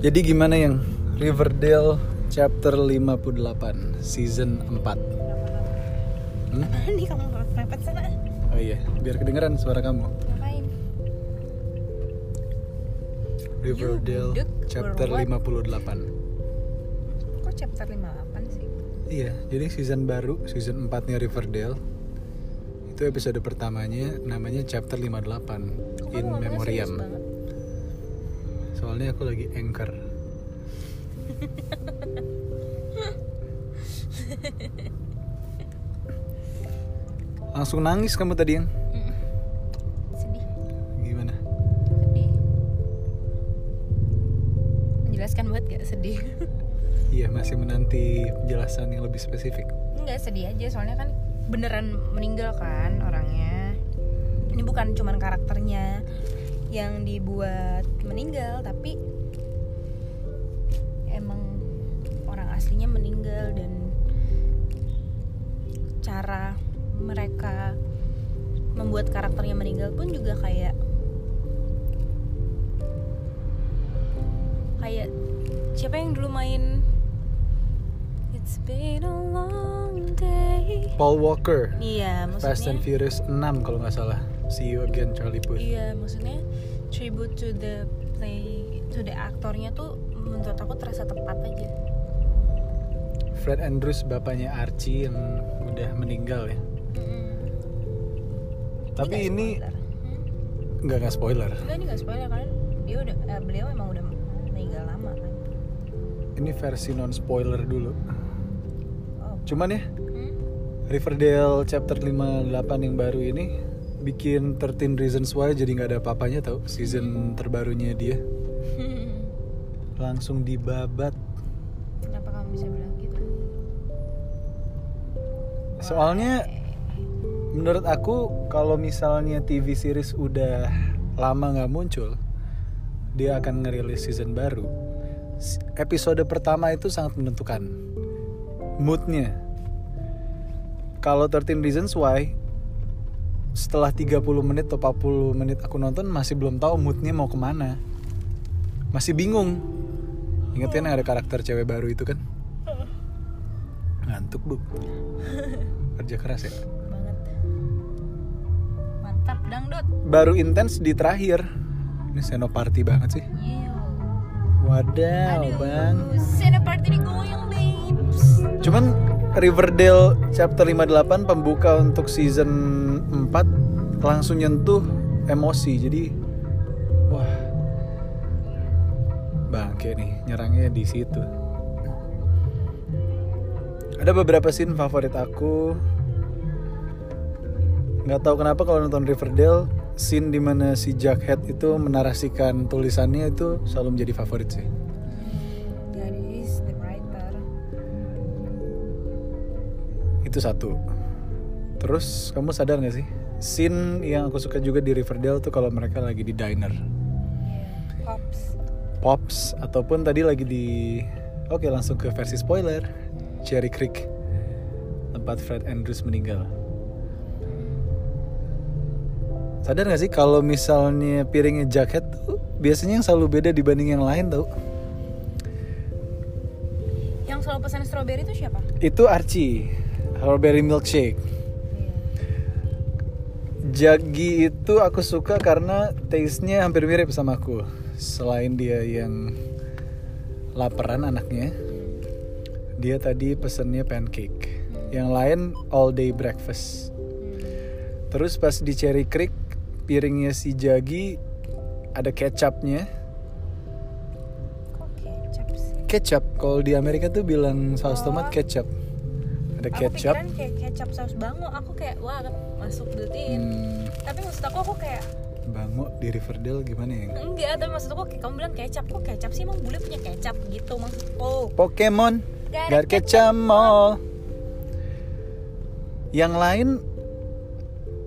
Jadi gimana yang Riverdale chapter 58 season 4 Hmm? Nih kamu mepet sana? Oh iya, biar kedengeran suara kamu Ngapain? Riverdale chapter berwat. 58 Kok chapter 58 sih? Iya, jadi season baru, season 4 nya Riverdale Itu episode pertamanya namanya chapter 58 Kok In Memoriam? Soalnya aku lagi anchor. Langsung nangis kamu tadi yang. Sedih, Gimana? sedih. Menjelaskan banget gak sedih? Iya masih menanti penjelasan yang lebih spesifik. Enggak sedih aja. Soalnya kan beneran meninggal kan orangnya. Ini bukan cuman karakternya yang dibuat meninggal tapi emang orang aslinya meninggal dan cara mereka membuat karakternya meninggal pun juga kayak kayak siapa yang dulu main? It's been a long day. Paul Walker. Iya, Fast and maksudnya Furious 6 kalau nggak salah. See you again Charlie Puth. Iya, maksudnya tribute to the play to the aktornya tuh menurut aku terasa tepat aja. Fred Andrews bapaknya Archie yang udah meninggal ya Tapi nggak ini. Hmm? nggak nggak spoiler Enggak, ini nggak spoiler karena dia udah eh, beliau emang udah meninggal lama kan. Ini versi non spoiler dulu Oh. Cuman ya Hmm? Riverdale chapter 58 yang baru ini bikin 13 Reasons Why jadi nggak ada apa-apanya tau season terbarunya dia. Langsung dibabat. Kenapa kamu bisa bilang gitu? soalnya menurut aku kalau misalnya TV series udah lama nggak muncul dia akan ngerilis season baru. Episode pertama itu sangat menentukan moodnya. Kalau 13 Reasons Why setelah 30 menit atau 40 menit aku nonton masih belum tahu moodnya mau ke mana masih bingung inget kan ada karakter cewek baru itu kan ngantuk bu kerja keras ya Banget. Mantap dangdut. baru intens di terakhir ini senoparty banget sih Iya. wadaw bang Sena party nih goyang, babes. cuman Riverdale chapter 58 pembuka untuk season 4 langsung nyentuh emosi. Jadi wah bangke nih nyerangnya di situ. Ada beberapa scene favorit aku. Nggak tahu kenapa kalau nonton Riverdale scene di mana si Jughead itu menarasikan tulisannya itu selalu menjadi favorit sih itu satu. Terus kamu sadar gak sih? Scene yang aku suka juga di Riverdale tuh kalau mereka lagi di diner. Yeah. Pops. Pops ataupun tadi lagi di oke langsung ke versi spoiler. Cherry Creek. Tempat Fred Andrews meninggal. Sadar gak sih kalau misalnya piringnya jaket tuh biasanya yang selalu beda dibanding yang lain tau? Yang selalu pesan strawberry itu siapa? itu Archie strawberry milkshake. Jagi itu aku suka karena taste-nya hampir mirip sama aku. Selain dia yang laparan anaknya, dia tadi pesennya pancake. Yang lain all day breakfast. Terus pas di Cherry Creek, piringnya si Jagi ada kecapnya. Kok kecap sih? Kecap, kalau di Amerika tuh bilang saus tomat kecap. Ada Aku kecap. pikiran kayak kecap saus bango. Aku kayak wah masuk built-in. Hmm, Tapi maksud aku aku kayak bango di Riverdale gimana ya? enggak. Tapi maksud aku kayak kamu bilang kecap kok kecap sih emang bule punya kecap gitu maksudku. Pokemon ada Gak kecap mall Yang lain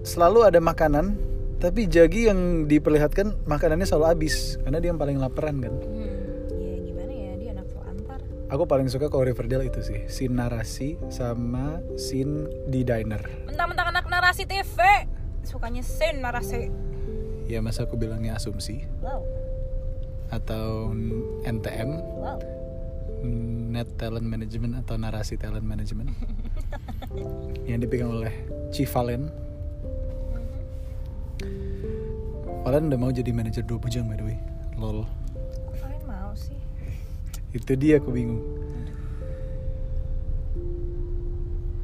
Selalu ada makanan Tapi Jagi yang diperlihatkan Makanannya selalu habis Karena dia yang paling laparan kan Aku paling suka kalau Riverdale itu sih. Scene narasi sama scene di diner. Mentang-mentang anak narasi TV. Sukanya scene narasi. Ya masa aku bilangnya asumsi? Wow. atau NTM wow. Net Talent Management atau Narasi Talent Management? Yang dipegang oleh Chief Valen. Valen udah mau jadi manajer dua bujang by the way. Lol itu dia aku bingung.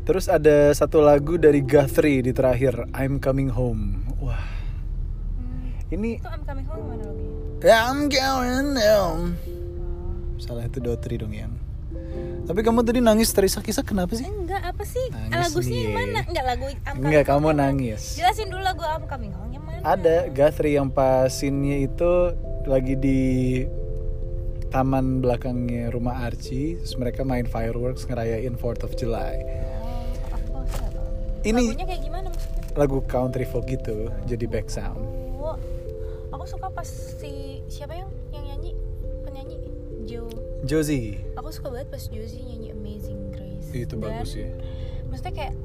Terus ada satu lagu dari Guthrie di terakhir I'm Coming Home. Wah. Hmm. ini itu I'm coming home mana lagunya I'm going home salah itu Dotri dong yang. Tapi kamu tadi nangis terisak-isak kenapa sih? Enggak apa sih? Nangis lagunya nih. yang mana? Enggak lagu I'm coming Enggak, kamu home. nangis. jelasin dulu lagu I'm coming home yang mana. Ada Guthrie yang pas scene-nya itu lagi di taman belakangnya rumah Archie terus mereka main fireworks ngerayain 4th of July. Oh. Ini- lagunya kayak gimana maksudnya? lagu country folk gitu jadi back sound. Oh aku suka pas si siapa yang yang nyanyi? Penyanyi? Joe Josie. Aku suka banget pas Josie nyanyi Amazing Grace. Itu Dan bagus ya maksudnya kayak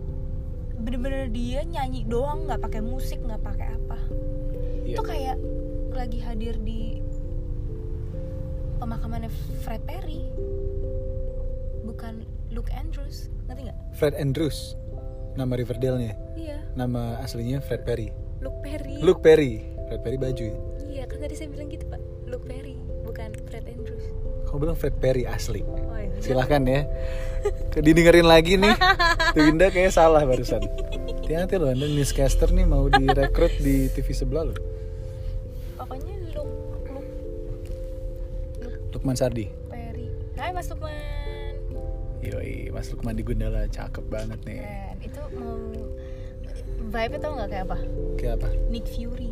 bener-bener dia nyanyi doang nggak pakai musik nggak pakai apa. Iya. itu kayak lagi hadir di pemakamannya Fred Perry bukan Luke Andrews ngerti nggak? Fred Andrews nama Riverdale-nya. Iya. Nama aslinya Fred Perry. Luke Perry. Luke Perry. Fred Perry baju ya? Iya kan tadi saya bilang gitu pak. Luke Perry bukan Fred Andrews. Kamu bilang Fred Perry asli. Oh, iya. silahkan ya. Didengerin lagi nih. Tuh Indah kayak salah barusan. Hati-hati loh anda newscaster nih mau direkrut di TV sebelah loh Lukman Sardi. Perry. Hai Mas Lukman. Yoi, Mas Lukman di Gundala cakep banget nih. Keren. Itu mau vibe tau nggak kayak apa? Kayak apa? Nick Fury.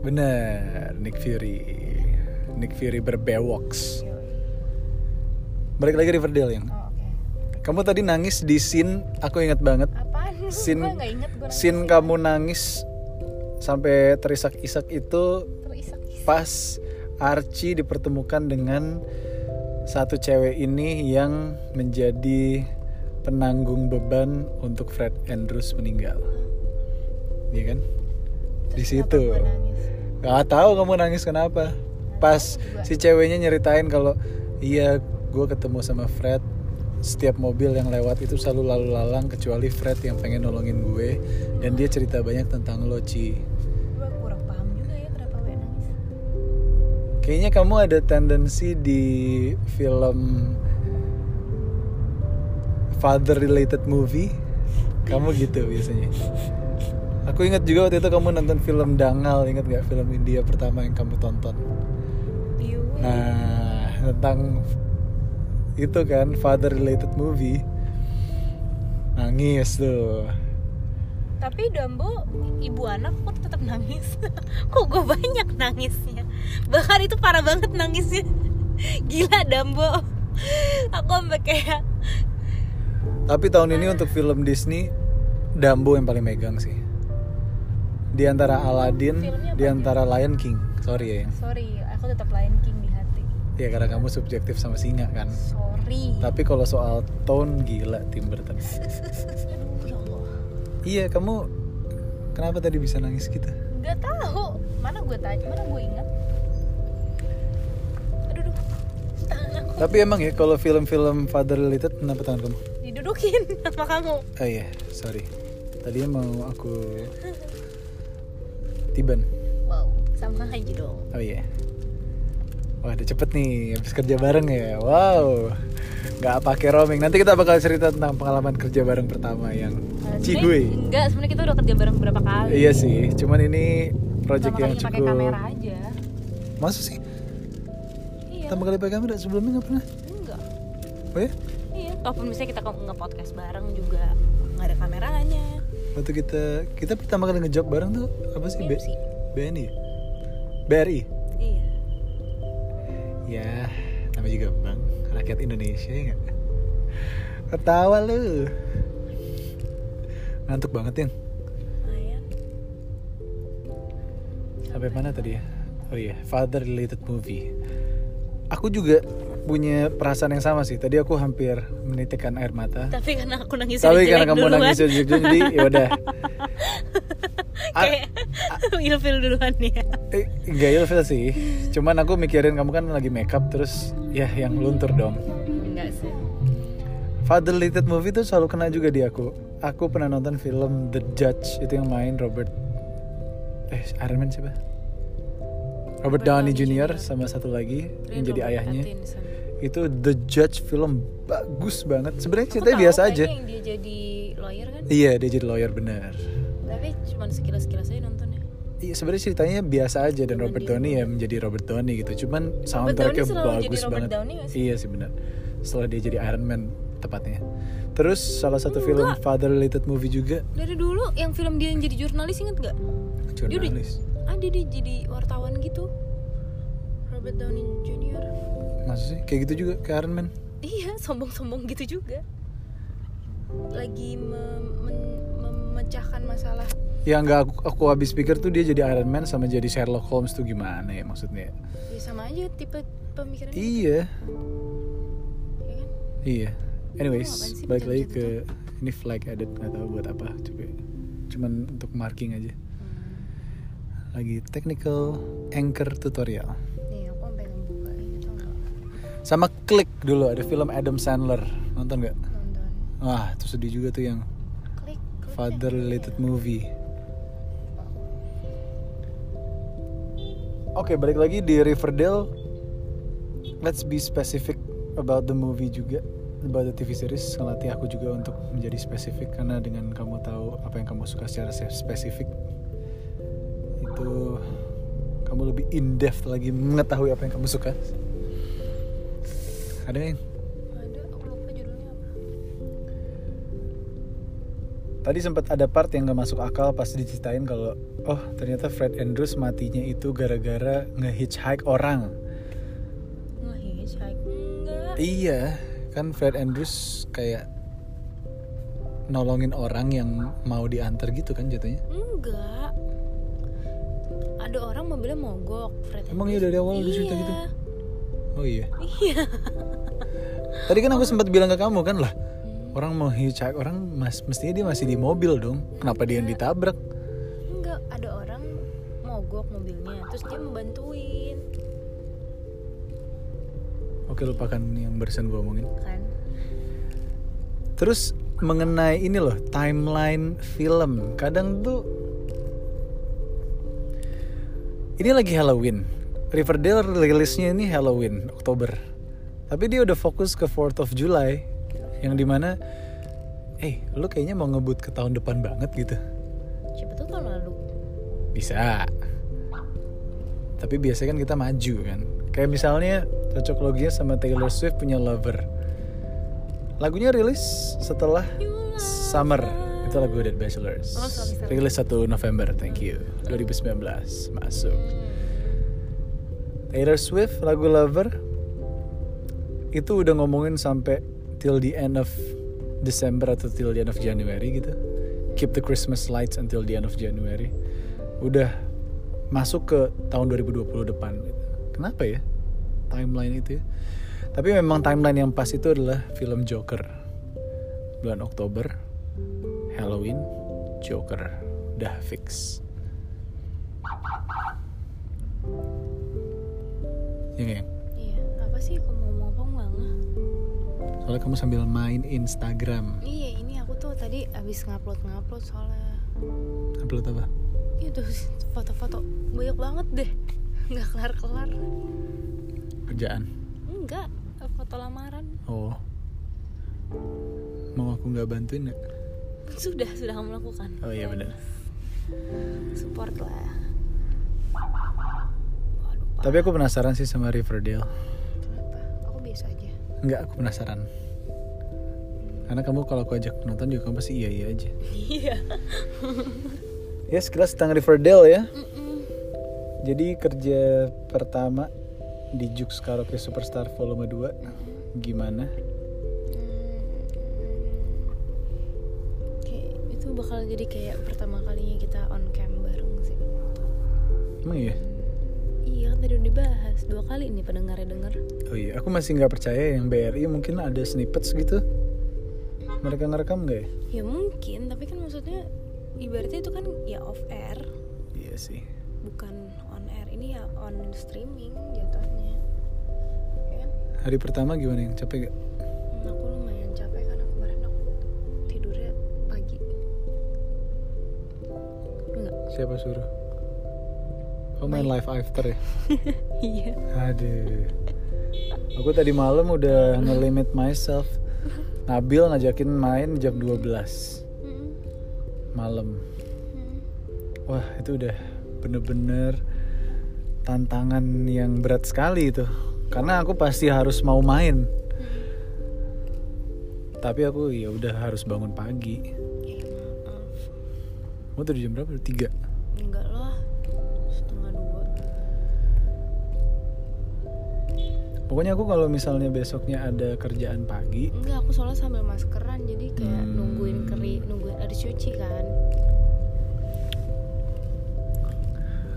Bener, Nick Fury. Nick Fury berbewoks. Yoi. Balik lagi Riverdale yang. Oh oke. Kamu tadi nangis di scene, aku inget banget. Apaan? Scene, nggak inget gue scene. kamu nangis Sampai terisak-isak itu terisak pas Archie dipertemukan dengan satu cewek ini yang menjadi penanggung beban untuk Fred Andrews meninggal. Iya kan? Di situ. Gak tahu kamu nangis kenapa. Pas si ceweknya nyeritain kalau iya gue ketemu sama Fred setiap mobil yang lewat itu selalu lalu lalang kecuali Fred yang pengen nolongin gue dan dia cerita banyak tentang lo Ci. Kayaknya kamu ada tendensi di film father related movie. Kamu gitu biasanya. Aku ingat juga waktu itu kamu nonton film Dangal, ingat gak film India pertama yang kamu tonton? Piu Nah, tentang itu kan father related movie. Nangis tuh. Tapi Dumbo ibu anak kok tetap nangis kok gue banyak nangisnya bahkan itu parah banget nangisnya gila Dumbo aku sampai kayak Tapi tahun ini untuk film Disney Dumbo yang paling megang sih. Di antara Aladdin, di antara Lion King. Sorry ya. sorry aku tetap Lion King di hati Ya karena kamu subjektif sama singa kan. sorry Tapi kalau soal tone gila Tim Burton. Ya Iya, kamu kenapa tadi bisa nangis gitu? Gak tahu mana gue tanya mana gue ingat aduh duh. tangan aku Tapi emang ya kalau film-film father related kenapa tangan kamu? didudukin sama kamu Oh iya, sorry. Tadinya mau aku tiban. wow sama aja dong Oh iya. Wah, udah cepet nih habis kerja bareng ya. Wow. Nggak pakai roaming. Nanti kita bakal cerita tentang pengalaman kerja bareng pertama yang Eh, Ciguy. enggak sebenarnya kita udah kerja bareng beberapa kali Iya sih, cuman ini project Pertama yang kalinya pakai cukup. kamera aja Masa sih? iya Pertama kali pakai kamera sebelumnya nggak pernah? enggak Oh ya? iya ataupun misalnya kita nge-podcast bareng juga nggak ada kameranya Waktu kita kita pertama kali ngejob bareng tuh apa sih? B- BMC. BNI. BRI. iya Ya, nama juga Bang, rakyat Indonesia ya nggak? Ketawa lu. Ngantuk banget ya. lumayan Sampai mana tadi ya? Oh iya, father related movie. Aku juga punya perasaan yang sama sih. Tadi aku hampir menitikkan air mata. tapi karena aku nangis Tapi jelek karena kamu duluan. nangis jadi ya udah. A- kayak ilfil duluan ya Eh, Gak ilfil sih. Cuman aku mikirin kamu kan lagi makeup Terus ya yang luntur dong. Enggak sih. Father Related movie tuh selalu kena juga di aku. Aku pernah nonton film The Judge Itu yang main Robert Eh Iron Man siapa? Robert, Downey, Jr. sama satu lagi yang jadi ayahnya. Itu The Judge film bagus banget. Sebenarnya ceritanya biasa aja. yang dia jadi lawyer kan? Iya dia jadi lawyer benar. Tapi cuma sekilas sekilas aja nonton sebenarnya ceritanya biasa aja dan Robert dia- Downey ya menjadi Robert Downey gitu. Cuman soundtracknya bagus banget. Downey sih? iya sih benar setelah dia jadi Iron Man tepatnya. Terus salah satu film father related movie juga. Dari dulu yang film dia yang jadi jurnalis inget gak Dia udah- jurnalis. Ada dia jadi wartawan gitu. Robert Downey Jr. maksud sih? Kayak gitu juga kayak Iron Man. Iya sombong-sombong gitu juga. Lagi mem- men- memecahkan masalah yang nggak aku, aku habis pikir tuh dia jadi Iron Man sama jadi Sherlock Holmes tuh gimana ya maksudnya ya sama aja tipe pemikiran iya ya kan Iya. Anyways, sih balik lagi ke ini flag edit nggak tahu buat apa coba. Cuman untuk marking aja. Lagi technical anchor tutorial. nih aku sampai ngebuka ini tau gak Sama klik dulu ada film Adam Sandler. Nonton nggak? nonton Wah, itu sedih juga tuh yang father related movie. Oke, balik lagi di Riverdale. Let's be specific about the movie juga, about the TV series. Ngelatih aku juga untuk menjadi spesifik karena dengan kamu tahu apa yang kamu suka secara se- spesifik, itu kamu lebih in depth lagi mengetahui apa yang kamu suka. Ada yang Tadi sempat ada part yang gak masuk akal pas diceritain kalau oh ternyata Fred Andrews matinya itu gara-gara nge-hitchhike orang. nge-hitchhike enggak Iya, kan Fred Andrews kayak nolongin orang yang mau diantar gitu kan jatuhnya. enggak ada orang mobilnya mogok Fred Emang iya dari awal udah cerita Iya. gitu? Oh iya. iya Tadi kan aku sempat bilang ke kamu kan lah. Orang mau hitchhike orang mas mestinya dia masih di mobil dong. Kenapa dia yang ditabrak? enggak ada orang mogok mobilnya terus dia membantuin Oke lupakan yang barusan gue omongin. kan Terus mengenai ini loh timeline film, kadang tuh ini lagi Halloween. Riverdale rilisnya ini Halloween Oktober. Tapi dia udah fokus ke 4th of July yang di mana, eh lu kayaknya mau ngebut ke tahun depan banget gitu. siapa tuh tahun lalu Bisa. Tapi biasanya kan kita maju kan. Kayak misalnya cocok loginya sama Taylor Swift punya Lover. Lagunya rilis setelah Summer. Itu lagu Dead Bachelors. Oh, sorry, sorry. Rilis 1 November, thank you. 2019 masuk. Taylor Swift lagu Lover itu udah ngomongin sampai till the end of December atau till the end of January gitu. Keep the Christmas lights until the end of January. Udah masuk ke tahun 2020 depan. Kenapa ya? Timeline itu ya. Tapi memang timeline yang pas itu adalah film Joker. Bulan Oktober, Halloween, Joker. Udah fix. Ya nggak, Yang? Soalnya kamu sambil main Instagram. iya ini aku tuh tadi abis ngupload ngupload soalnya Upload apa? itu foto-foto banyak banget deh nggak kelar kelar Kerjaan. enggak foto lamaran Oh. Mau aku nggak bantuin nggak? sudah sudah kamu lakukan Oh iya benar. support lah Tapi aku penasaran sih sama Riverdale. Enggak, aku penasaran. Karena kamu kalau aku ajak nonton juga kamu pasti iya iya aja. iya Ya sekilas tentang Riverdale ya. Mm-mm. Jadi kerja pertama di Jux Karaoke Superstar volume 2 gimana? kayak itu bakal jadi kayak pertama kalinya kita on cam bareng sih Emang iya? Tadi udah dibahas dua kali nih pendengarnya denger Oh iya, aku masih nggak percaya yang BRI mungkin ada snippets gitu. Mereka ngerekam nggak ya? ya mungkin tapi kan maksudnya ibaratnya itu kan ya off air Iya sih. bukan on air ini ya on streaming jatuhnya ya kan Hari pertama gimana yang capek gak? Hmm, aku lumayan capek karena kemarin aku tidurnya pagi enggak Siapa suruh? Oh main live after ya? iya Aduh. Aku tadi malam udah ngelimit myself. Nabil ngajakin main jam 12 Mm, malam. mm. Wah, itu udah bener-bener tantangan yang berat sekali itu. Karena aku pasti harus mau main. Tapi aku ya udah harus bangun pagi. ya maaf Kamu tadi jam berapa? Tiga. Pokoknya aku kalau misalnya besoknya ada kerjaan pagi, enggak aku soalnya sambil maskeran jadi kayak Hmm. nungguin kering nungguin ada cuci kan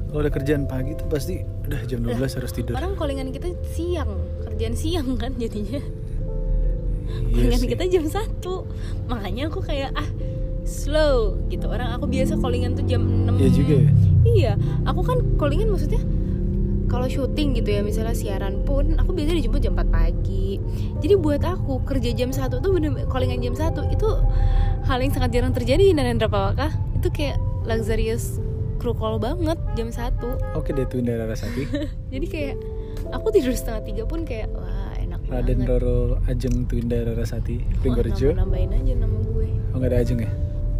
kalau ada kerjaan pagi tuh pasti udah jam 12 harus tidur. orang callingan kita siang kerjaan siang kan jadinya Iya callingan sih. kita jam 1 makanya aku kayak ah slow gitu orang aku biasa callingan tuh jam 6 Iya juga ya. iya aku kan callingan maksudnya kalau syuting gitu ya misalnya siaran pun aku biasanya dijemput jam 4 pagi. Jadi buat aku kerja jam 1 tuh bener callingan jam 1 itu hal yang sangat jarang terjadi di Narendra Pawaka. Itu kayak luxurious crew call banget jam 1 Oke deh tuh Indra Rasati. jadi kayak aku tidur setengah tiga pun kayak wah enak Raden banget. Roro Ajeng Twinda Rarasati Pringgorejo nama- nambahin aja nama gue. Oh nggak ada Ajeng ya?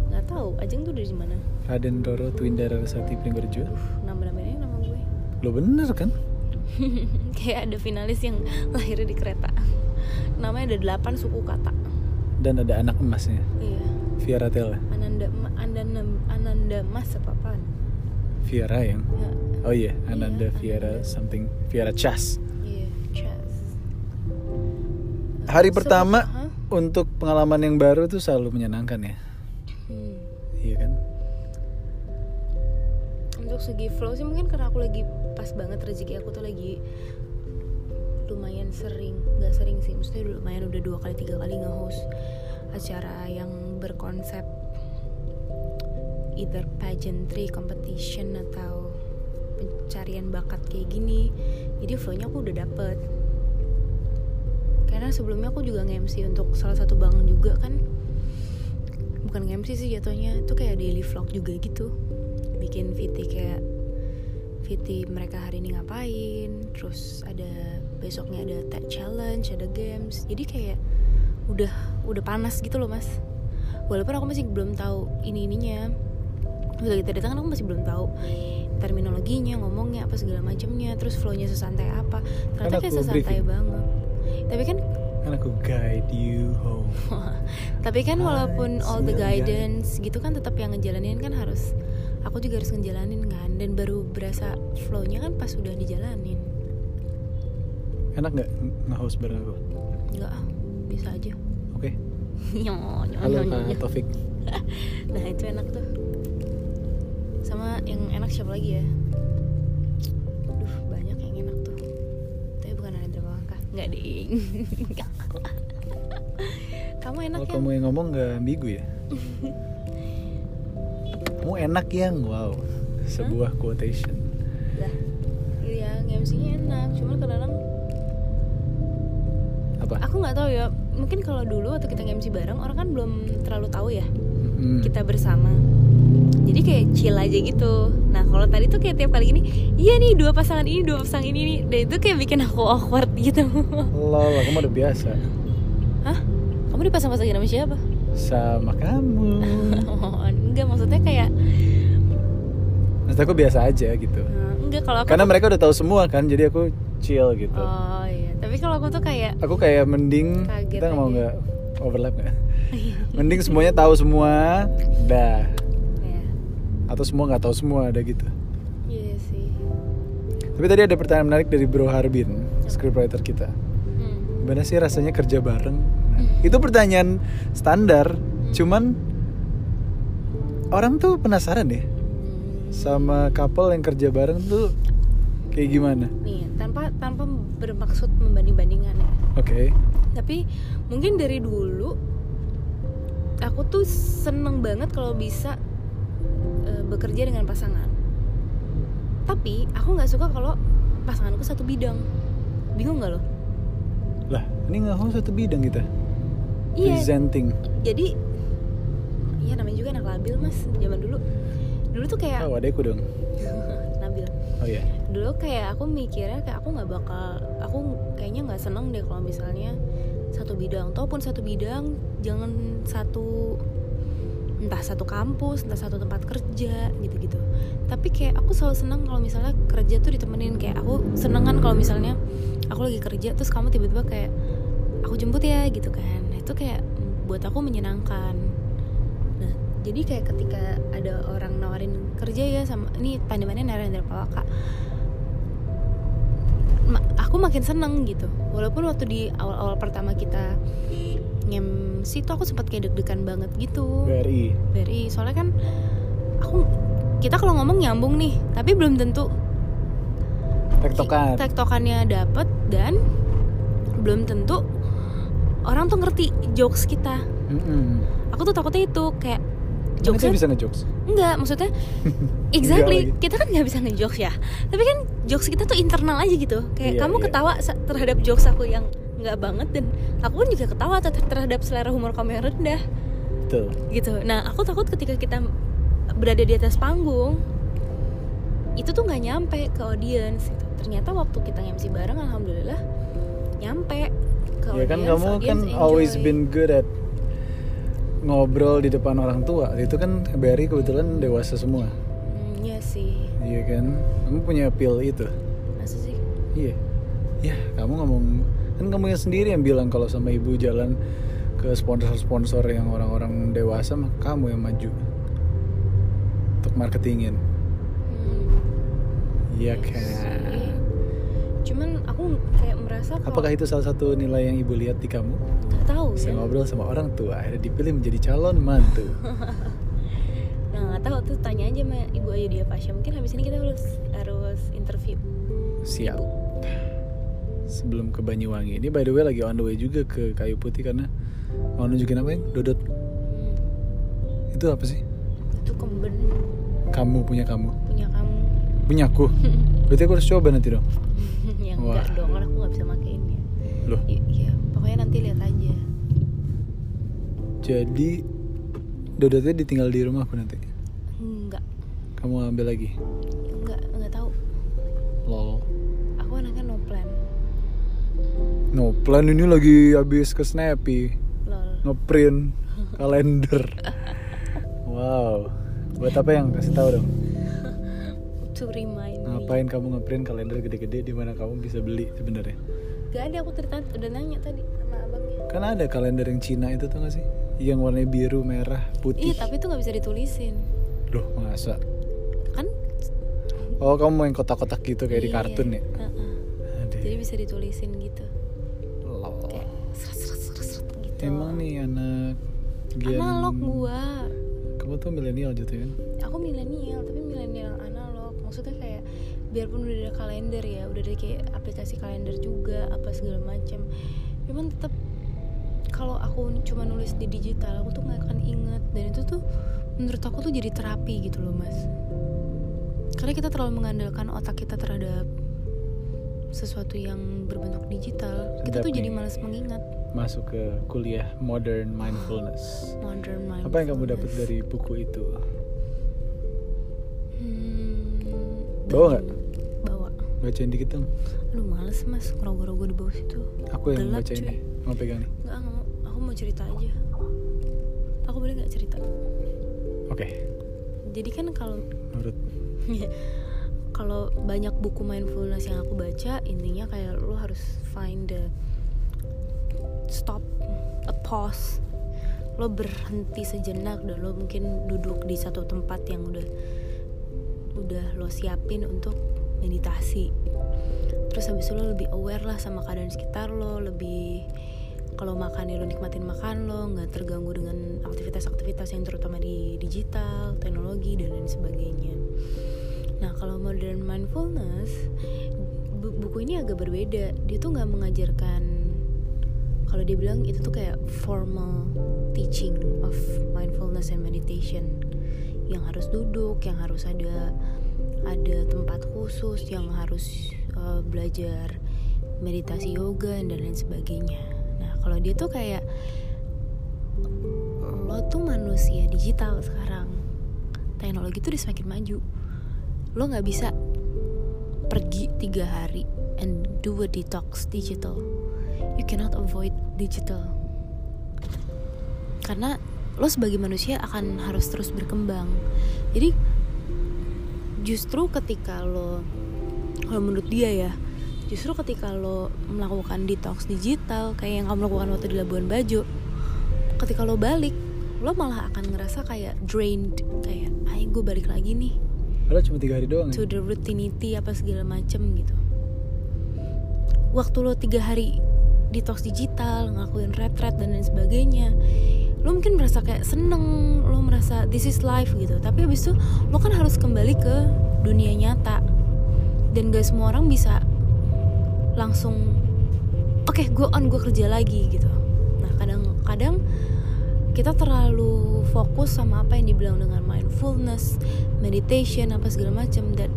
nggak tahu Ajeng tuh dari mana? Raden Roro Twinda Rarasati Pringgorejo nama Lo bener kan? kayak ada finalis yang lahirnya di kereta. Namanya ada delapan suku kata. Dan ada anak emasnya. Iya. Viera Tela Ananda Ananda Ananda Mas apa apaan? Viera yang? Ya, Oh iya Ananda Iya, Viera Ananda. something. Viera Chas. Iya Chas. Hari So, pertama hah? untuk pengalaman yang baru tuh selalu menyenangkan ya. Hmm. Iya kan? Untuk segi flow sih mungkin karena aku lagi pas banget rezeki aku tuh lagi lumayan sering nggak sering sih maksudnya lumayan udah dua kali tiga kali nge-host acara yang berkonsep either pageantry competition atau pencarian bakat kayak gini. Jadi flownya aku udah dapet. Karena sebelumnya aku juga nge-MC untuk salah satu bank juga kan. Bukan nge-MC sih jatuhnya itu kayak daily vlog juga gitu bikin VT kayak VT mereka hari ini ngapain terus ada besoknya ada tag challenge ada games. Jadi kayak udah udah panas gitu loh mas. Walaupun aku masih belum tahu ini ininya Udah kita datang kan aku masih belum tahu terminologinya ngomongnya apa segala macamnya terus flownya sesantai apa. Ternyata Kan kayak sesantai briefing. banget. Tapi kan Kan aku guide you home. Tapi kan walaupun all the guidance gitu kan tetap yang ngejalanin kan harus aku juga harus ngejalanin kan dan baru berasa flownya kan pas udah dijalanin. Enak nggak nge-host bareng aku? nggak bisa aja. Oke. Nyo, nyo, Halo nyo, nyo. Taufik. Nah itu enak tuh. Sama yang enak siapa lagi ya? Duh banyak yang enak tuh. Tapi bukan Narendra Pawaka nggak ding kamu enak Kalau ya? kamu yang ngomong nggak ambigu ya? Kamu enak yang wow. Sebuah quotation. Lah iya MC-nya enak. Cuman kadang-kadang apa? aku nggak tahu ya. Mungkin kalau dulu waktu kita MC bareng orang kan belum terlalu tahu ya Hmm. kita bersama. Jadi kayak chill aja gitu. Nah kalau tadi tuh kayak tiap kali gini iya nih dua pasangan ini dua pasangan ini nih. Dan itu kayak bikin aku awkward gitu. Lol, mah udah biasa. Hah? Kamu dipasang-pasangin sama siapa? Sama kamu. enggak maksudnya kayak Maksud aku biasa aja gitu. eh, enggak kalau aku Karena tuh- mereka udah tahu semua kan, jadi aku chill gitu. oh iya tapi kalau aku tuh kayak Aku kayak mending Kaget kita mau nggak overlap nggak? mending semuanya tahu semua, dah. ya Atau semua nggak tahu semua, ada gitu. iya sih Tapi tadi ada pertanyaan menarik dari Bro Harbin, scriptwriter kita. hmm. Gimana sih rasanya kerja bareng? Nah, itu pertanyaan standar, cuman orang tuh penasaran deh Hmm. sama couple yang kerja bareng tuh kayak gimana? nih tanpa tanpa bermaksud membanding-bandingkan ya Oke. tapi mungkin dari dulu aku tuh seneng banget kalau bisa bekerja dengan pasangan tapi aku nggak suka kalau pasanganku satu bidang bingung nggak lo Lah, ini nggak satu bidang kita. iya Presenting. jadi iya namanya juga anak labil mas zaman dulu. Dulu tuh kayak Oh, adekku dong. Nabil. Oh iya. dulu kayak aku mikirnya kayak aku nggak bakal aku kayaknya nggak seneng deh kalau misalnya satu bidang ataupun satu bidang jangan satu entah satu kampus entah satu tempat kerja gitu-gitu. Tapi kayak aku selalu seneng kalau misalnya kerja tuh ditemenin. Kayak aku seneng kan kalau misalnya aku lagi kerja terus kamu tiba-tiba kayak aku jemput ya gitu kan. Nah, itu kayak buat aku menyenangkan jadi kayak ketika ada orang nawarin kerja ya sama ini pandemannya Narendra Palaka ma- aku makin seneng gitu walaupun waktu di awal-awal pertama kita ngem situ aku sempat kayak deg-degan banget gitu BRI. BRI soalnya kan aku kita kalau ngomong nyambung nih tapi belum tentu Tektokan. tektokannya dapet dan belum tentu orang tuh ngerti jokes kita Mm-mm. aku tuh takutnya itu kayak Jokesnya kita bisa ngejokes? enggak maksudnya exactly kita kan nggak bisa ngejokes ya tapi kan jokes kita tuh internal aja gitu kayak Iya, kamu iya. ketawa terhadap jokes aku yang nggak banget dan aku pun juga ketawa ter- terhadap selera humor kamu yang rendah Betul. gitu nah aku takut ketika kita berada di atas panggung itu tuh nggak nyampe ke audience gitu. ternyata waktu kita MC bareng alhamdulillah nyampe ke Ya kan audience, kamu kan audience always enjoy. been good at ngobrol di depan orang tua. Itu kan BRI kebetulan dewasa semua. Hmm, iya sih Iya kan? Kamu punya appeal itu. masa sih Iya. Ya, kamu ngomong kan kamu yang sendiri yang bilang kalau sama ibu jalan ke sponsor-sponsor yang orang-orang dewasa mah kamu yang maju untuk marketingin. Hmm. Iya Iya kan. Cuman aku kayak merasa kalau Apakah itu salah satu nilai yang ibu lihat di kamu? Tahu Bisa ya. ngobrol sama orang tua, akhirnya dipilih menjadi calon mantu. Nah nggak tahu tuh tanya aja sama ibu Ayu dia Pasha. Mungkin habis ini kita harus harus interview. Siap. Sebelum ke Banyuwangi. Ini by the way lagi on the way juga ke Kayu Putih karena mau nunjukin apa yang Dodot. Hmm, Itu apa sih? itu kemben Kamu punya kamu. punya kamu. Punya aku. Berarti aku harus coba nanti dong. ya Wah. enggak dong, kan aku nggak bisa makainya. Loh, I- Iya, pokoknya nanti lihat aja. Jadi Dodotnya ditinggal di rumah aku nanti. Enggak, Kamu ambil lagi. enggak, enggak tahu. Lol. Aku anaknya no plan. No plan ini lagi habis ke Snappy. Lol. ngeprint kalender. Wow. Buat apa yang kasih tahu dong? To remind me. Ngapain kamu ngeprint kalender gede-gede di mana kamu bisa beli sebenarnya? Gak ada aku cerita udah nanya tadi sama abangnya. Kan ada kalender yang Cina itu tuh gak sih? Yang warnanya biru, merah, putih. Iya, tapi itu nggak bisa ditulisin. Loh, masa? Kan Oh, kamu main kotak-kotak gitu kayak di Iya, kartun ya? heeh. Aduh. Jadi bisa ditulisin gitu. Lol. Kayak seret seret seret seret gitu. Emang nih anak gen... analog gua. Kamu tuh milenial gitu kan? Aku milenial, tapi milenial analog. Maksudnya kayak biarpun udah ada kalender ya, udah ada kayak aplikasi kalender juga apa segala macam. Cuman tetap kalau aku cuma nulis di digital, aku tuh nggak akan inget dan itu tuh menurut aku tuh jadi terapi gitu loh, Mas. Karena kita terlalu mengandalkan otak kita terhadap sesuatu yang berbentuk digital, kita Sedap tuh jadi nih. malas mengingat. Masuk ke kuliah modern mindfulness. Modern mindfulness. Apa yang kamu dapat dari buku itu? Hmm, Bawa nggak? Bawa. Bacain dikit dong. Aduh males mas, ngerogoh-rogoh di bawah situ Aku yang Gelap, bacain cuy. deh. Mau pegang nih. Mau. Aku mau cerita aja Aku boleh nggak cerita? Oke. Jadi kan kalau Menurut kalau banyak buku mindfulness yang aku baca Intinya kayak lo harus find the stop, a pause Lo berhenti sejenak dan lo mungkin duduk di satu tempat yang udah udah lo siapin untuk meditasi terus habis itu lo lebih aware lah sama keadaan sekitar lo lebih kalau makan ya lo nikmatin makan lo nggak terganggu dengan aktivitas-aktivitas yang terutama di digital teknologi dan lain sebagainya. Nah kalau modern mindfulness bu- buku ini agak berbeda. Dia tuh nggak mengajarkan kalau dia bilang itu tuh kayak formal teaching of mindfulness and meditation. Yang harus duduk yang harus ada ada tempat khusus yang harus uh, belajar meditasi yoga dan lain sebagainya kalau dia tuh kayak lo tuh manusia digital sekarang. Teknologi tuh udah semakin maju. Lo nggak bisa pergi tiga hari and do a detox digital. You cannot avoid digital. Karena lo sebagai manusia akan harus terus berkembang. Jadi justru ketika lo kalau menurut dia ya justru ketika lo melakukan detox digital kayak yang kamu lakukan waktu di Labuan Bajo ketika lo balik lo malah akan ngerasa kayak drained kayak ayo gue balik lagi nih. Padahal cuma tiga hari doang to ya? the routinity apa segala macem gitu. Waktu lo tiga hari detox digital ngelakuin retret dan lain sebagainya lo mungkin merasa kayak seneng lo merasa this is life gitu. Tapi habis itu lo kan harus kembali ke dunia nyata. Dan gak semua orang bisa langsung oke gue on gue kerja lagi gitu nah kadang-kadang kita terlalu fokus sama apa yang dibilang dengan mindfulness, meditation apa segala macam dan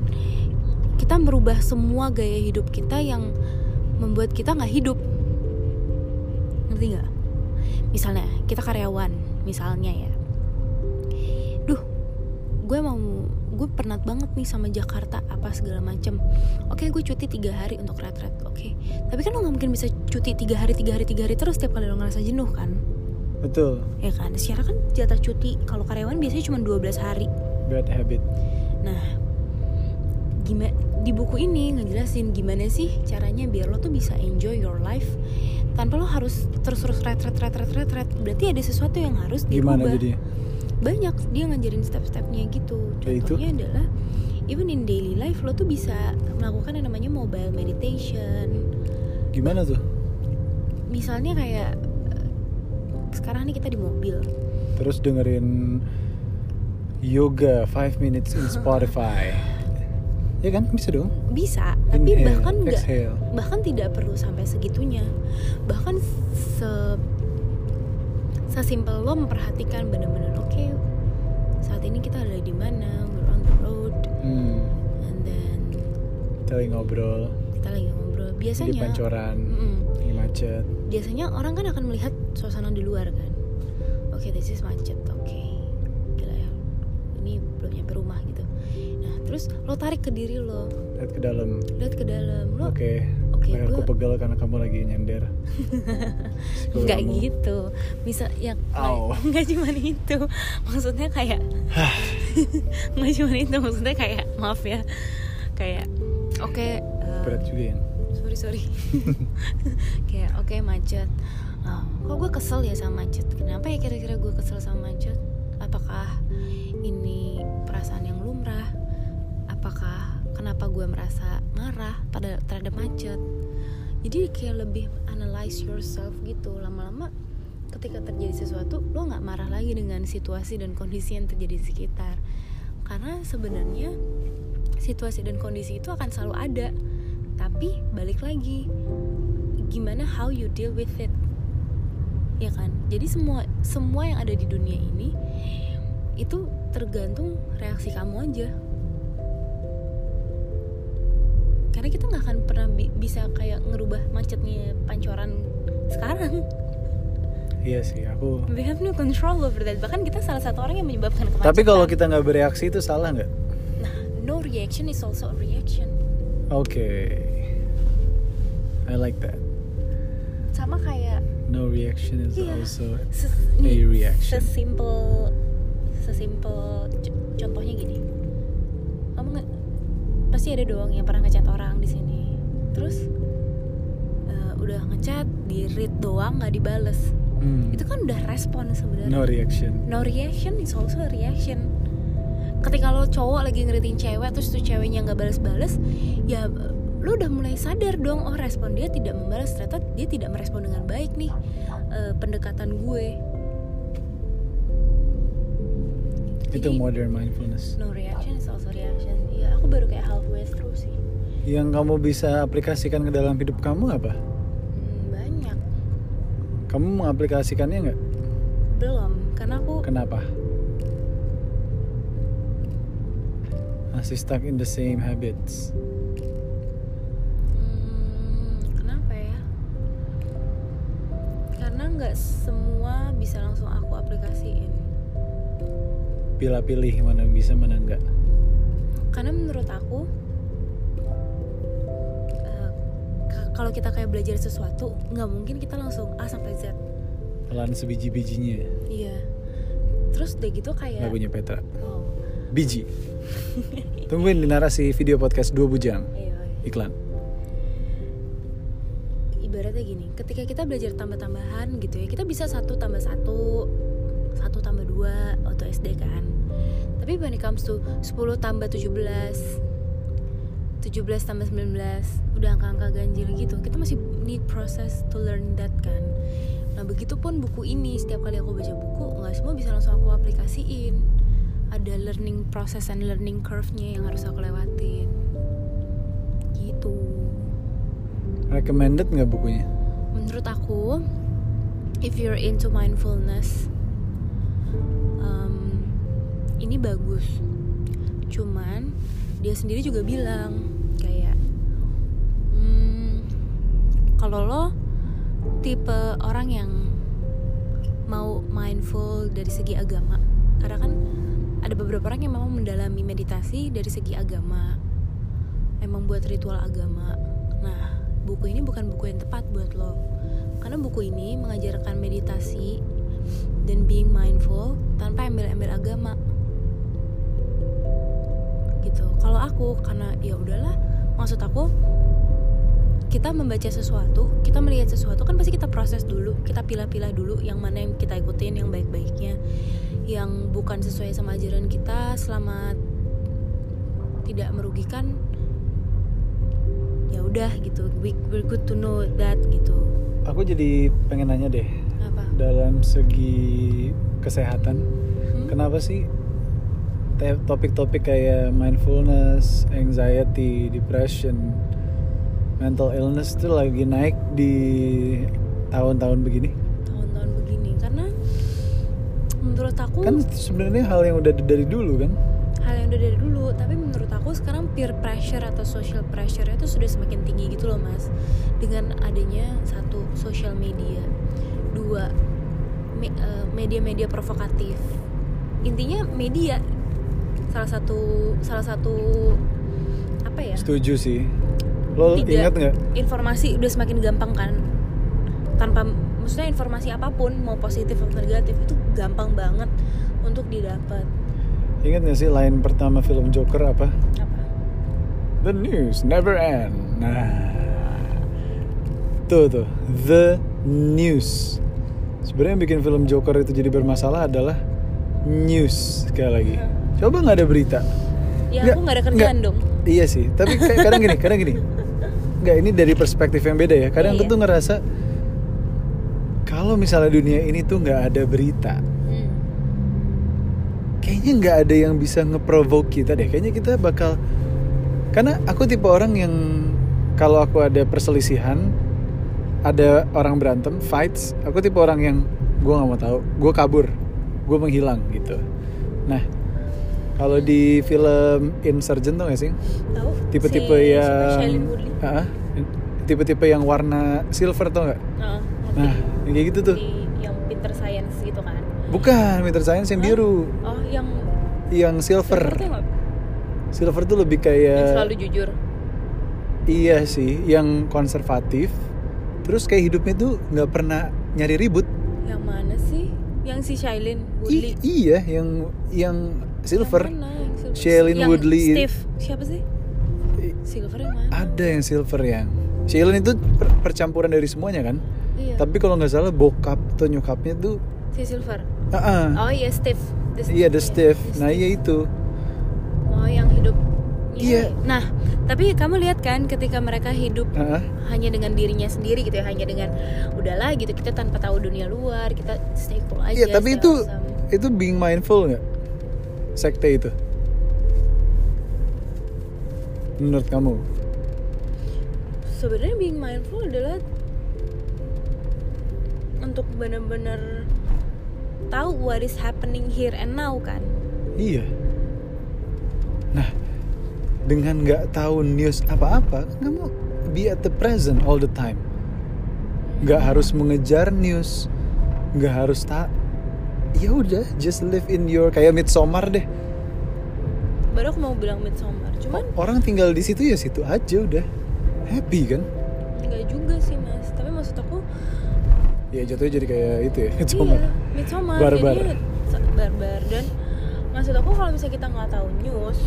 kita merubah semua gaya hidup kita yang membuat kita nggak hidup. Ngerti nggak? Misalnya kita karyawan, misalnya ya. Penat banget nih sama Jakarta apa segala macam. Oke, gue cuti tiga hari untuk retret. Oke, tapi kan lo nggak mungkin bisa cuti tiga hari, tiga hari, tiga hari terus setiap kali lo ngerasa jenuh kan? Betul. ya kan secara kan jatah cuti kalau karyawan biasanya cuma 12 hari Bad habit. nah gimana di buku ini ngejelasin gimana sih caranya biar lo tuh bisa enjoy your life tanpa lo harus terus-terus retret retret retret berarti ada sesuatu yang harus Gimana diubah jadi? Banyak dia ngajarin step-stepnya gitu Ya, itu? contohnya adalah even in daily life lo tuh bisa melakukan yang namanya mobile meditation Gimana tuh? misalnya kayak eh, sekarang nih kita di mobil Terus dengerin yoga 5 minutes in Spotify. ya kan bisa dong. bisa tapi Inhale, bahkan nggak bahkan tidak perlu sampai segitunya bahkan se sesimpel lo memperhatikan bener-bener oke saat ini kita ada di mana we're on the road Hmm. and then Kita lagi ngobrol kita lagi ngobrol di biasanya pancoran, Mm-mm. lagi macet. biasanya orang kan akan melihat suasana di luar kan oke this is macet oke gila ya ini belum nyampe rumah gitu nah terus lo tarik ke diri lo Lihat ke dalam. lihat ke dalam lo Oke. Leherku gua- pegel karena kamu lagi nyender. Nggak gitu. Bisa Au. nggak cuma itu. Maksudnya kayak nggak cuma itu maksudnya kayak maaf ya. Kayak oke eh, Berat juga ya. sorry sorry. Kayak oke macet. Ah, kok gue kesel ya sama macet? Kenapa ya kira-kira gue kesel sama macet gue merasa marah pada terhadap macet. Jadi kayak lebih analyze yourself gitu. Lama-lama ketika terjadi sesuatu lo nggak marah lagi dengan situasi dan kondisi yang terjadi di sekitar. Karena sebenarnya situasi dan kondisi itu akan selalu ada. Tapi balik lagi gimana how you deal with it? Ya kan? Jadi semua semua yang ada di dunia ini itu tergantung reaksi kamu aja karena kita nggak akan pernah bi- bisa kayak ngerubah macetnya pancoran sekarang Iya sih, aku. we have no control over that bahkan kita salah satu orang yang menyebabkan kemacetan Tapi kalau kita nggak bereaksi itu salah nggak? nah no reaction is also a reaction Oke. I like that. sama kayak No reaction is Iya. also Ses- A reaction. Sesimpel sesimpel contohnya gini. Kamu nggak pasti ada dong yang pernah ngechat orang di sini. Terus eh, udah ngechat, di read doang nggak dibales. Hmm. Itu kan udah respon sebenarnya. no reaction. No reaction is also a reaction. Ketika lo cowok lagi ngeriting cewek terus tuh ceweknya nggak balas-balas, ya lo udah mulai sadar dong oh respon dia tidak membalas ternyata dia tidak merespon dengan baik nih eh, pendekatan gue. Itu Jadi- modern mindfulness. No reaction is also reaction. Ya aku baru kayak halfway through sih. Yang kamu bisa aplikasikan ke dalam hidup kamu apa? Hmm, banyak. Kamu mengaplikasikannya nggak? Belum, karena aku Kenapa? masih stuck in the same habits Hmm, kenapa ya? Karena nggak semua bisa langsung aku aplikasiin. pilih-pilih mana bisa mana enggak Karena menurut aku ka- kalau kita kayak belajar sesuatu nggak mungkin kita langsung A sampai Z. pelan sebiji-bijinya. Iya. Terus udah gitu kayak lagunya Petra oh, biji. Tungguin di narasi video podcast dua bujang. Iya, iya. iklan. Ibaratnya gini ketika kita belajar tambah-tambahan gitu ya kita bisa satu tambah satu satu tambah dua waktu SD kan tapi when it comes to 10 tambah 17 17 tambah 19 udah angka-angka ganjil gitu. Kita masih need process to learn that kan. Nah begitupun buku ini. Setiap kali aku baca buku nggak semua bisa langsung aku aplikasiin. Ada learning process and learning curve-nya yang harus aku lewatin. Gitu. Recommended nggak bukunya? Menurut aku if you're into mindfulness ini bagus. Cuman dia sendiri juga bilang kayak hmm, kalau lo tipe orang yang mau mindful dari segi agama karena kan ada beberapa orang yang memang mendalami meditasi dari segi agama memang buat ritual agama. Nah buku ini bukan buku yang tepat buat lo karena buku ini mengajarkan meditasi dan being mindful tanpa embel-embel agama kalau aku karena ya udahlah maksud aku kita membaca sesuatu kita melihat sesuatu kan pasti kita proses dulu kita pilah-pilah dulu yang mana yang kita ikutin yang baik-baiknya yang bukan sesuai sama ajaran kita selama tidak merugikan ya udah gitu. We, we're good to know that gitu. Aku jadi pengen nanya deh apa? dalam segi kesehatan Hmm? kenapa sih topik-topik kayak mindfulness, anxiety, depression, mental illness itu lagi naik di tahun-tahun begini? tahun-tahun begini. Karena menurut aku Kan sebenarnya hal yang udah dari dulu kan? hal yang udah dari dulu. Tapi menurut aku sekarang peer pressure atau social pressure itu sudah semakin tinggi gitu loh mas. Dengan adanya satu social media. Dua eh, media-media provokatif. Intinya media salah satu salah satu apa ya Setuju sih. Lo Tidak. ingat nggak? informasi udah semakin gampang kan tanpa maksudnya informasi apa pun mau positif atau negatif itu gampang banget untuk didapat Ingat nggak sih line pertama film Joker apa? apa The news never end. Nah, tuh tuh, the news. Sebenarnya yang bikin film Joker itu jadi bermasalah adalah news sekali lagi. Coba nggak ada berita. ya Nggak, aku nggak ada kerjaan nggak. dong Iya sih, tapi kayak kadang gini, kadang gini. Nggak ini dari perspektif yang beda ya. Kadang Iya, aku tuh ngerasa kalau misalnya dunia ini tuh nggak ada berita, Hmm. kayaknya nggak ada yang bisa ngeprovoke kita deh. Kayaknya kita bakal karena aku tipe orang yang kalau aku ada perselisihan, ada orang berantem, fights, aku tipe orang yang gue nggak mau tahu, gue kabur, gue menghilang gitu. Nah, kalau di film Insurgent tuh gak sih? tahu Tipe-tipe Si- yang tipe-tipe yang warna silver tuh? Heeh, ngerti. Nah, yang kayak gitu tuh. di yang pinter science gitu kan Bukan, Winter Science yang Hah? biru, oh yang yang silver. Silver tuh yang? Silver tuh lebih yang kayak selalu jujur Iya sih, yang konservatif. Terus kayak hidupnya tuh nggak pernah nyari ribut. yang mana sih yang si Shailene I- Woodley iya, yang yang silver. Shailene Yang Woodley. Steve siapa sih silver yang mana Ada yang silver yang. Shailene itu per- percampuran dari semuanya kan. iya Tapi kalau nggak salah bokap atau nyokapnya tuh, si silver ah, ah. oh iya Steve The iya the Steve. Steve. The Nah Steve. iya itu. oh yang hidup Iya. Nah, tapi kamu lihat kan ketika mereka hidup Ah, ah. hanya dengan dirinya sendiri gitu ya, hanya dengan udahlah gitu kita tanpa tahu dunia luar, kita stay cool aja. Iya, tapi stay itu awesome. itu being mindful nggak? Sekte itu. Menurut kamu? sebenarnya being mindful adalah untuk benar-benar tahu what is happening here and now kan. Iya. Nah, dengan nggak tahu news apa-apa kamu be at the present all the time nggak harus mengejar news nggak harus tak ya udah just live in your kayak midsummer deh. Baru aku mau bilang midsummer cuman orang tinggal di situ ya situ aja udah. Happy kan? Nggak juga sih mas. Tapi maksud aku ya jatuhnya jadi kayak itu ya midsummer. Iya midsummer. Barbar. sa- barbar. Dan maksud aku kalau misalnya kita nggak tahu news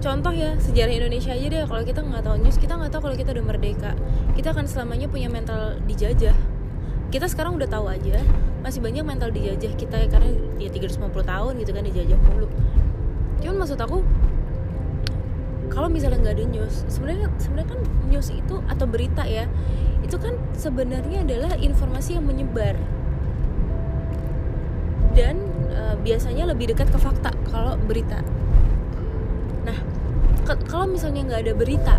contoh ya sejarah Indonesia aja deh. Kalau kita nggak tahu news kita nggak tahu kalau kita udah merdeka. Kita akan selamanya punya mental dijajah. Kita sekarang udah tahu aja masih banyak mental dijajah kita ya, karena ya 350 tahun gitu kan dijajah mulu. Cuman maksud aku kalau misalnya nggak ada news sebenarnya sebenarnya kan news itu atau berita ya itu kan sebenarnya adalah informasi yang menyebar. Dan eh, biasanya lebih dekat ke fakta kalau berita. Nah kalau misalnya nggak ada berita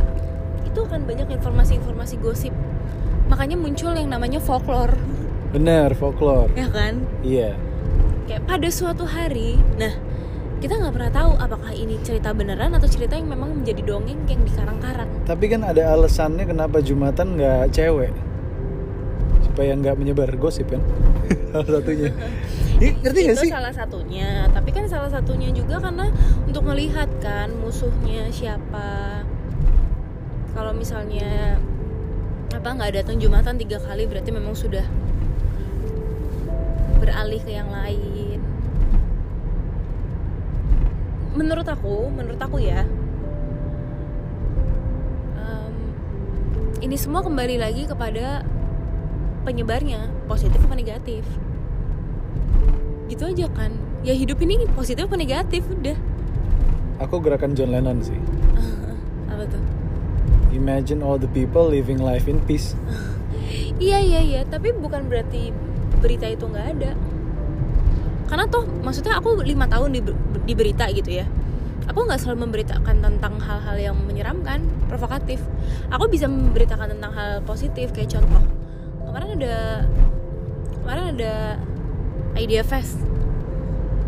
itu akan banyak informasi-informasi gosip. Makanya muncul yang namanya folklore bener folklore. Ya kan? Iya. Kayak pada suatu hari nah kita nggak pernah tahu apakah ini cerita beneran atau cerita yang memang menjadi dongeng yang dikarang-karang. Tapi kan ada alasannya kenapa jumatan nggak cewek? Supaya nggak menyebar gosip kan? Salah satunya. Ih, ngerti gak itu sih? salah satunya. Tapi kan salah satunya juga karena untuk melihat kan musuhnya siapa. Kalau misalnya apa nggak datang jumatan tiga kali berarti memang sudah beralih ke yang lain. Menurut aku menurut aku ya em, ini semua kembali lagi kepada penyebarnya positif apa negatif. Gitu aja kan. Ya hidup ini positif apa negatif udah. Aku gerakan John Lennon sih. Apa tuh? Imagine all the people living life in peace. Iya iya iya. Tapi bukan berarti berita itu nggak ada. Karena toh maksudnya aku lima tahun di, di berita gitu ya. Aku nggak selalu memberitakan tentang hal-hal yang menyeramkan provokatif. Aku bisa memberitakan tentang hal positif kayak contoh. Kemarin ada kemarin ada idea fest.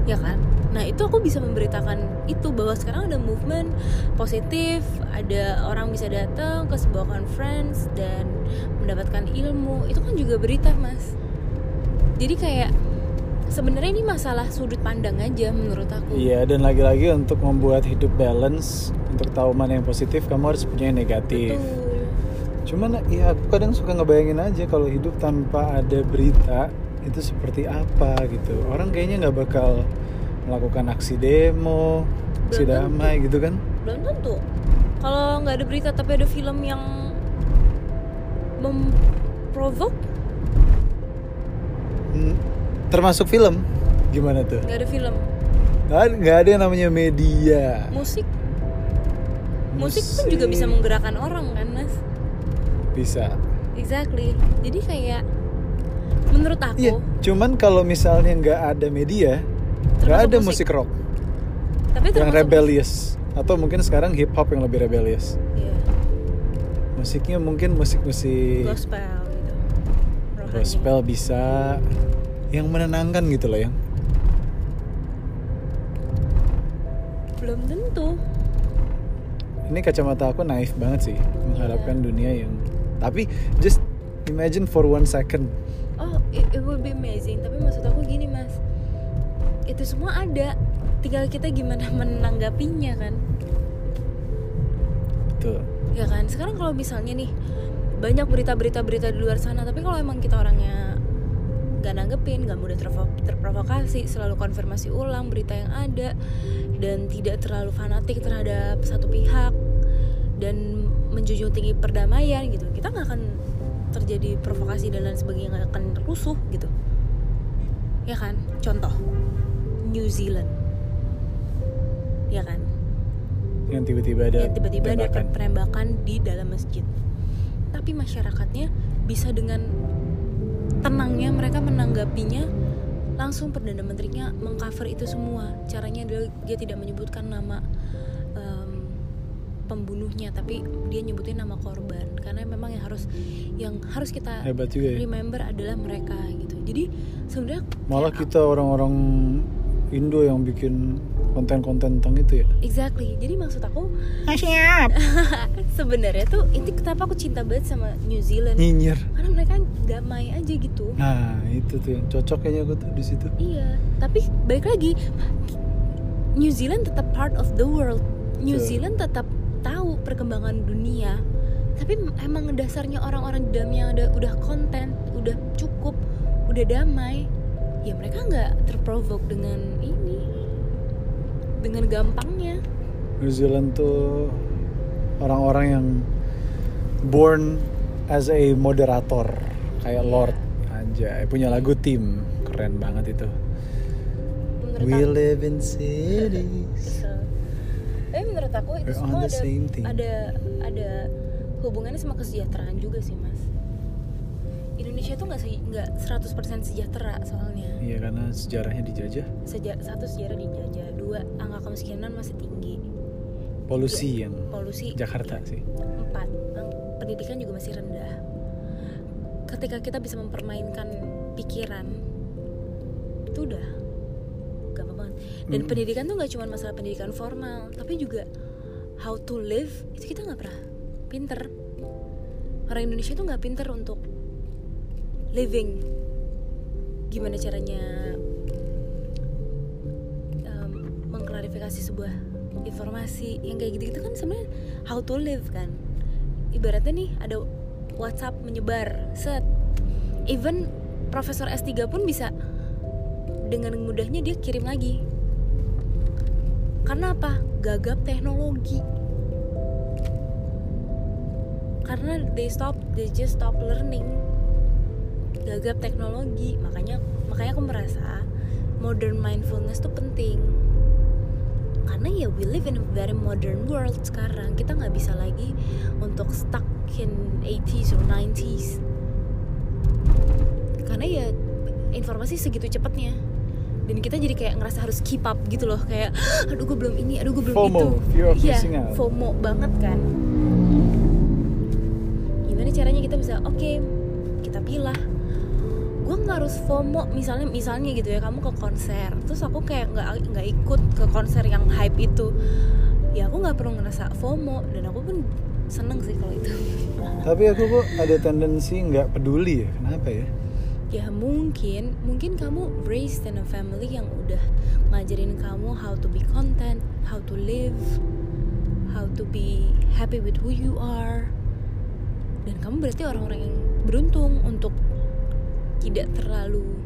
Ya kan? Nah itu aku bisa memberitakan itu bahwa sekarang ada movement positif ada orang bisa datang ke sebuah conference dan mendapatkan ilmu. Itu kan juga berita mas jadi kayak sebenarnya ini masalah sudut pandang aja menurut aku. Iya dan lagi-lagi untuk membuat hidup balance untuk tahu mana yang positif kamu harus punya yang negatif. Betul. cuman ya aku kadang suka ngebayangin aja kalau hidup tanpa ada berita itu seperti apa gitu. Orang kayaknya nggak bakal melakukan aksi demo aksi Belum tentu. damai gitu kan? Belum tentu. Kalau nggak ada berita tapi ada film yang memprovok termasuk film? Gimana tuh? Nggak ada film. Nggak ada- nggak ada yang namanya media. Musik. Musik pun juga bisa menggerakkan orang kan mas? Bisa. Exactly. Jadi kayak menurut aku iya cuman kalau misalnya nggak ada media nggak ada musik. musik rock. Tapi yang rebellious. Atau mungkin sekarang hip hop yang lebih rebellious. Iya, musiknya mungkin musik-musik gospel gospel bisa yang menenangkan gitu loh yang belum tentu. Ini kacamata aku naif banget sih mengharapkan dunia yang tapi just imagine for one second. Oh it, it would be amazing. Tapi maksud aku gini mas. Itu semua ada. Tinggal kita gimana menanggapinya kan? Tuh ya kan? Sekarang kalau misalnya nih banyak berita-berita berita di luar sana. Tapi kalau emang kita orangnya nggak nanggepin nggak mudah terprovo- terprovokasi selalu konfirmasi ulang berita yang ada dan tidak terlalu fanatik terhadap satu pihak dan menjunjung tinggi perdamaian gitu kita nggak akan terjadi provokasi dan lain sebagainya nggak akan rusuh gitu. Ya kan? Contoh New Zealand. Ya kan? Yang tiba-tiba ada yang tiba-tiba ada penembakan di dalam masjid tapi masyarakatnya bisa dengan tenangnya mereka menanggapinya langsung perdana menterinya mengcover itu semua. Caranya adalah dia tidak menyebutkan nama em, pembunuhnya tapi dia nyebutin nama korban. Karena memang yang harus yang harus kita hebat juga ya. remember adalah mereka gitu. Jadi sebenarnya malah kita orang-orang Indo yang bikin konten-konten tentang itu ya? Exactly. Jadi maksud aku siap. sebenarnya tuh ini kenapa aku cinta banget sama New Zealand. Nyinyir. Karena mereka damai aja gitu. Nah itu tuh yang cocok kayaknya aku tuh di situ. Iya. Tapi balik lagi New Zealand tetap part of the world. New Betul. Zealand tetap tahu perkembangan dunia. Tapi emang dasarnya orang-orang di dalamnya udah udah konten udah cukup udah damai ya mereka nggak terprovok dengan ini dengan gampangnya. New Zealand tuh orang-orang yang born as a moderator kayak Lord. Anjay punya lagu tim keren banget itu. Menurut We aku live in cities. Tapi menurut aku itu We're semua ada ada ada hubungannya sama kesejahteraan juga sih mas. Indonesia tuh nggak nggak 100% sejahtera soalnya. Iya karena sejarahnya dijajah. Seja satu sejarah dijajah dua angka kemiskinan masih tinggi. Polusi yang polusi. Jakarta sih. Empat pendidikan juga masih rendah. Ketika kita bisa mempermainkan pikiran itu udah gampang banget. Dan Mm. pendidikan tuh nggak cuma masalah pendidikan formal tapi juga how to live itu kita nggak pernah pinter. Orang Indonesia tuh nggak pinter untuk living. Gimana caranya mengklarifikasi sebuah informasi yang kayak gitu-gitu kan sebenarnya how to live kan. Ibaratnya nih ada WhatsApp menyebar set. Even profesor S3 pun bisa dengan mudahnya dia kirim lagi. Karena apa? Gagap teknologi. Karena they stop they just stop learning. Gagap teknologi. Makanya makanya aku merasa modern mindfulness tuh penting karena ya we live in a very modern world sekarang. Kita nggak bisa lagi untuk stuck in 80s or 90s karena ya informasi segitu cepatnya. Dan kita jadi kayak ngerasa harus keep up gitu loh. Kayak aduh gue belum ini aduh gue belum FOMO, itu. Iya. FOMO banget kan. Gimana caranya kita bisa oke kita pilah gue nggak harus FOMO misalnya misalnya gitu ya kamu ke konser terus aku kayak nggak nggak ikut ke konser yang hype itu ya aku nggak perlu ngerasa FOMO dan aku pun seneng sih kalau itu. Tapi aku kok ada tendensi nggak peduli ya kenapa ya? Ya mungkin mungkin kamu raised in a family yang udah ngajarin kamu how to be content how to live how to be happy with who you are. Dan kamu berarti orang-orang yang beruntung untuk tidak terlalu